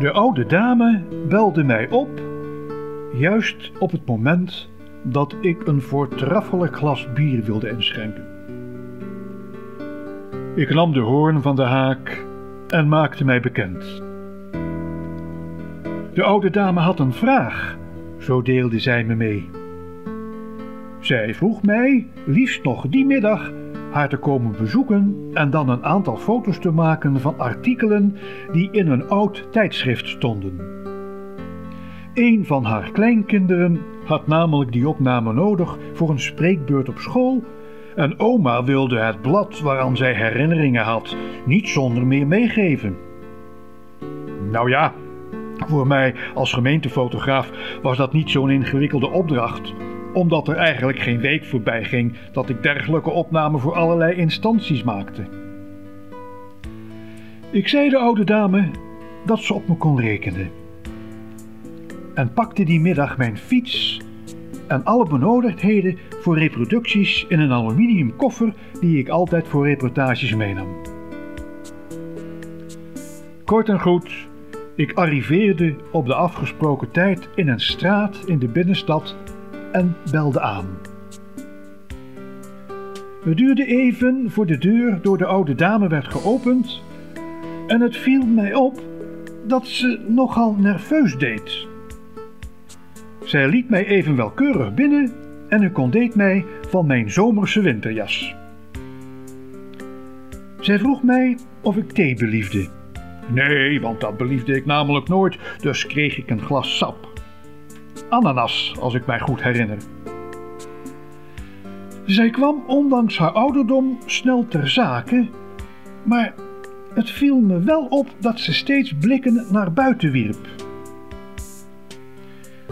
De oude dame belde mij op, juist op het moment dat ik een voortreffelijk glas bier wilde inschenken. Ik nam de hoorn van de haak en maakte mij bekend. De oude dame had een vraag, zo deelde zij me mee. Zij vroeg mij, liefst nog die middag, haar te komen bezoeken en dan een aantal foto's te maken van artikelen die in een oud tijdschrift stonden. Een van haar kleinkinderen had namelijk die opname nodig voor een spreekbeurt op school en oma wilde het blad waaraan zij herinneringen had niet zonder meer meegeven. Nou ja, voor mij als gemeentefotograaf was dat niet zo'n ingewikkelde opdracht, omdat er eigenlijk geen week voorbij ging dat ik dergelijke opnamen voor allerlei instanties maakte. Ik zei de oude dame dat ze op me kon rekenen. En pakte die middag mijn fiets en alle benodigdheden voor reproducties in een aluminium koffer die ik altijd voor reportages meenam. Kort en goed, ik arriveerde op de afgesproken tijd in een straat in de binnenstad en belde aan. Het duurde even voor de deur door de oude dame werd geopend en het viel mij op dat ze nogal nerveus deed. Zij liet mij even welkeurig binnen en ik ontdeed mij van mijn zomerse winterjas. Zij vroeg mij of ik thee beliefde. Nee, want dat beliefde ik namelijk nooit, dus kreeg ik een glas sap. Ananas, als ik mij goed herinner. Zij kwam ondanks haar ouderdom snel ter zake, maar het viel me wel op dat ze steeds blikken naar buiten wierp.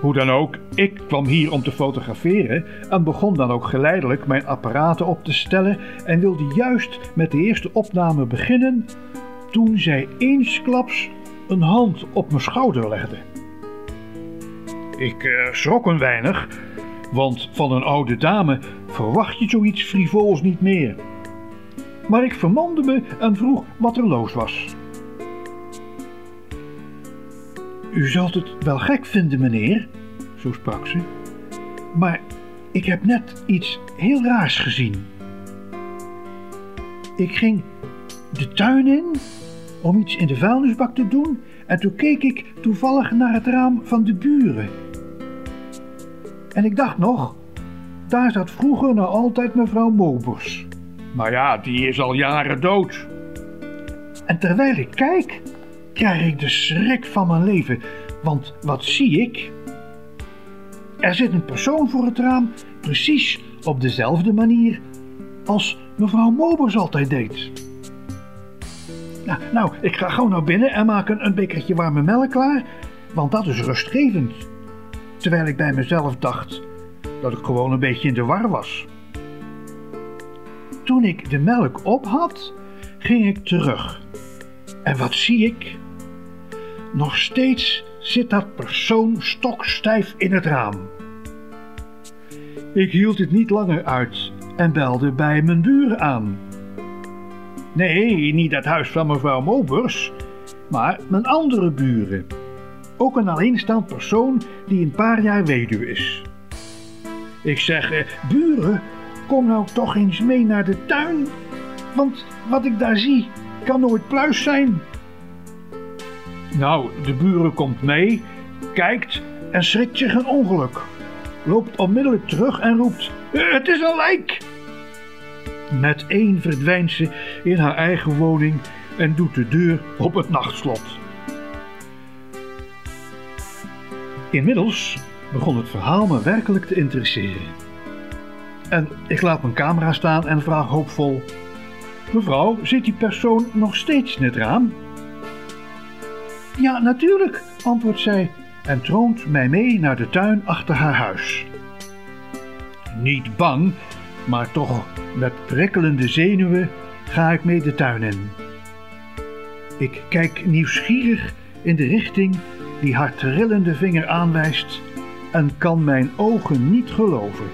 Hoe dan ook, ik kwam hier om te fotograferen en begon dan ook geleidelijk mijn apparaten op te stellen en wilde juist met de eerste opname beginnen toen zij eensklaps een hand op mijn schouder legde. Ik uh, schrok een weinig, want van een oude dame verwacht je zoiets frivols niet meer. Maar ik vermande me en vroeg wat er los was. U zult het wel gek vinden, meneer, zo sprak ze, maar ik heb net iets heel raars gezien. Ik ging de tuin in om iets in de vuilnisbak te doen en toen keek ik toevallig naar het raam van de buren. En ik dacht nog, daar zat vroeger nou altijd mevrouw Mobers. Maar ja, die is al jaren dood. En terwijl ik kijk, krijg ik de schrik van mijn leven, want wat zie ik? Er zit een persoon voor het raam, precies op dezelfde manier als mevrouw Mobers altijd deed. Nou, nou, ik ga gauw naar binnen en maak een, een bekertje warme melk klaar, want dat is rustgevend. Terwijl ik bij mezelf dacht dat ik gewoon een beetje in de war was. Toen ik de melk op had, ging ik terug. En wat zie ik? Nog steeds zit dat persoon stokstijf in het raam. Ik hield het niet langer uit en belde bij mijn buren aan. Nee, niet het huis van mevrouw Mobers, maar mijn andere buren. Ook een alleenstaand persoon die een paar jaar weduwe is. Ik zeg, eh, buren, kom nou toch eens mee naar de tuin, want wat ik daar zie kan nooit pluis zijn. Nou, de buren komt mee, kijkt en schrikt zich een ongeluk. Loopt onmiddellijk terug en roept: eh, Het is een lijk! Met één verdwijnt ze in haar eigen woning en doet de deur op het nachtslot. Inmiddels begon het verhaal me werkelijk te interesseren. En ik laat mijn camera staan en vraag hoopvol: Mevrouw, zit die persoon nog steeds in het raam? Ja, natuurlijk, antwoordt zij en troont mij mee naar de tuin achter haar huis. Niet bang, maar toch met prikkelende zenuwen ga ik mee de tuin in. Ik kijk nieuwsgierig in de richting die haar trillende vinger aanwijst en kan mijn ogen niet geloven.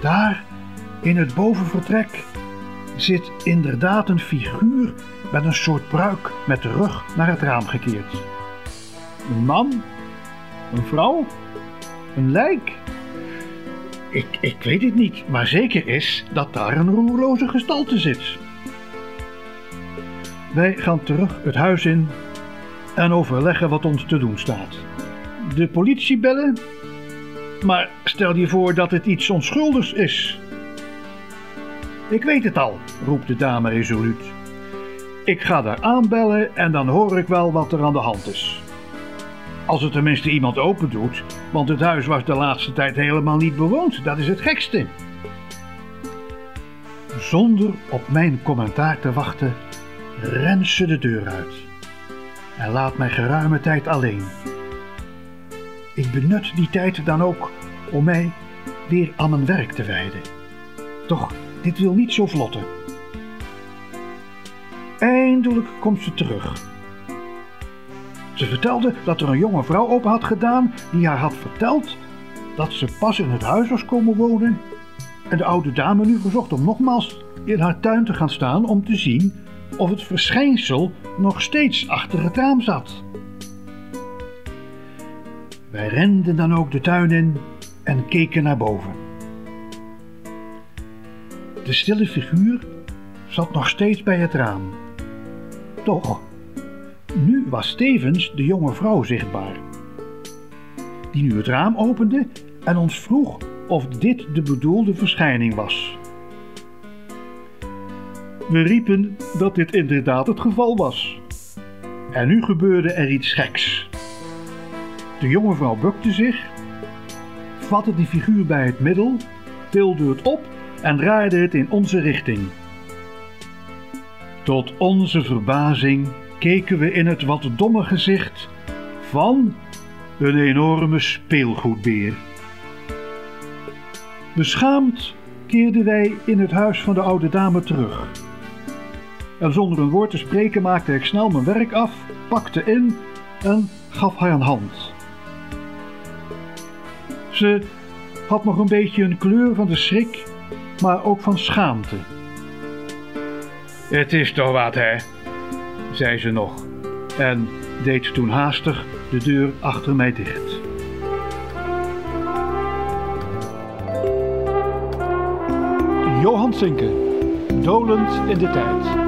Daar, in het bovenvertrek, zit inderdaad een figuur met een soort pruik met de rug naar het raam gekeerd. Een man? Een vrouw? Een lijk? Ik, ik weet het niet, maar zeker is dat daar een roerloze gestalte zit. Wij gaan terug het huis in en overleggen wat ons te doen staat. De politie bellen? Maar stel je voor dat het iets onschuldigs is. Ik weet het al, roept de dame resoluut. Ik ga daar aanbellen en dan hoor ik wel wat er aan de hand is. Als er tenminste iemand open doet, want het huis was de laatste tijd helemaal niet bewoond. Dat is het gekste. Zonder op mijn commentaar te wachten, rent ze de deur uit en laat mij geruime tijd alleen. Ik benut die tijd dan ook om mij weer aan mijn werk te wijden. Toch, dit wil niet zo vlotten. Eindelijk komt ze terug. Ze vertelde dat er een jonge vrouw open had gedaan die haar had verteld dat ze pas in het huis was komen wonen. En de oude dame nu verzocht om nogmaals in haar tuin te gaan staan om te zien of het verschijnsel nog steeds achter het raam zat. Wij renden dan ook de tuin in en keken naar boven. De stille figuur zat nog steeds bij het raam. Toch, nu was tevens de jonge vrouw zichtbaar, die nu het raam opende en ons vroeg of dit de bedoelde verschijning was. We riepen dat dit inderdaad het geval was. En nu gebeurde er iets geks. De jonge vrouw bukte zich, vatte die figuur bij het middel, tilde het op en draaide het in onze richting. Tot onze verbazing keken we in het wat domme gezicht van een enorme speelgoedbeer. Beschaamd keerden wij in het huis van de oude dame terug. En zonder een woord te spreken maakte ik snel mijn werk af, pakte in en gaf haar een hand. Ze had nog een beetje een kleur van de schrik, maar ook van schaamte. Het is toch wat, hè? zei ze nog en deed toen haastig de deur achter mij dicht. Johan Sinke, dolend in de tijd.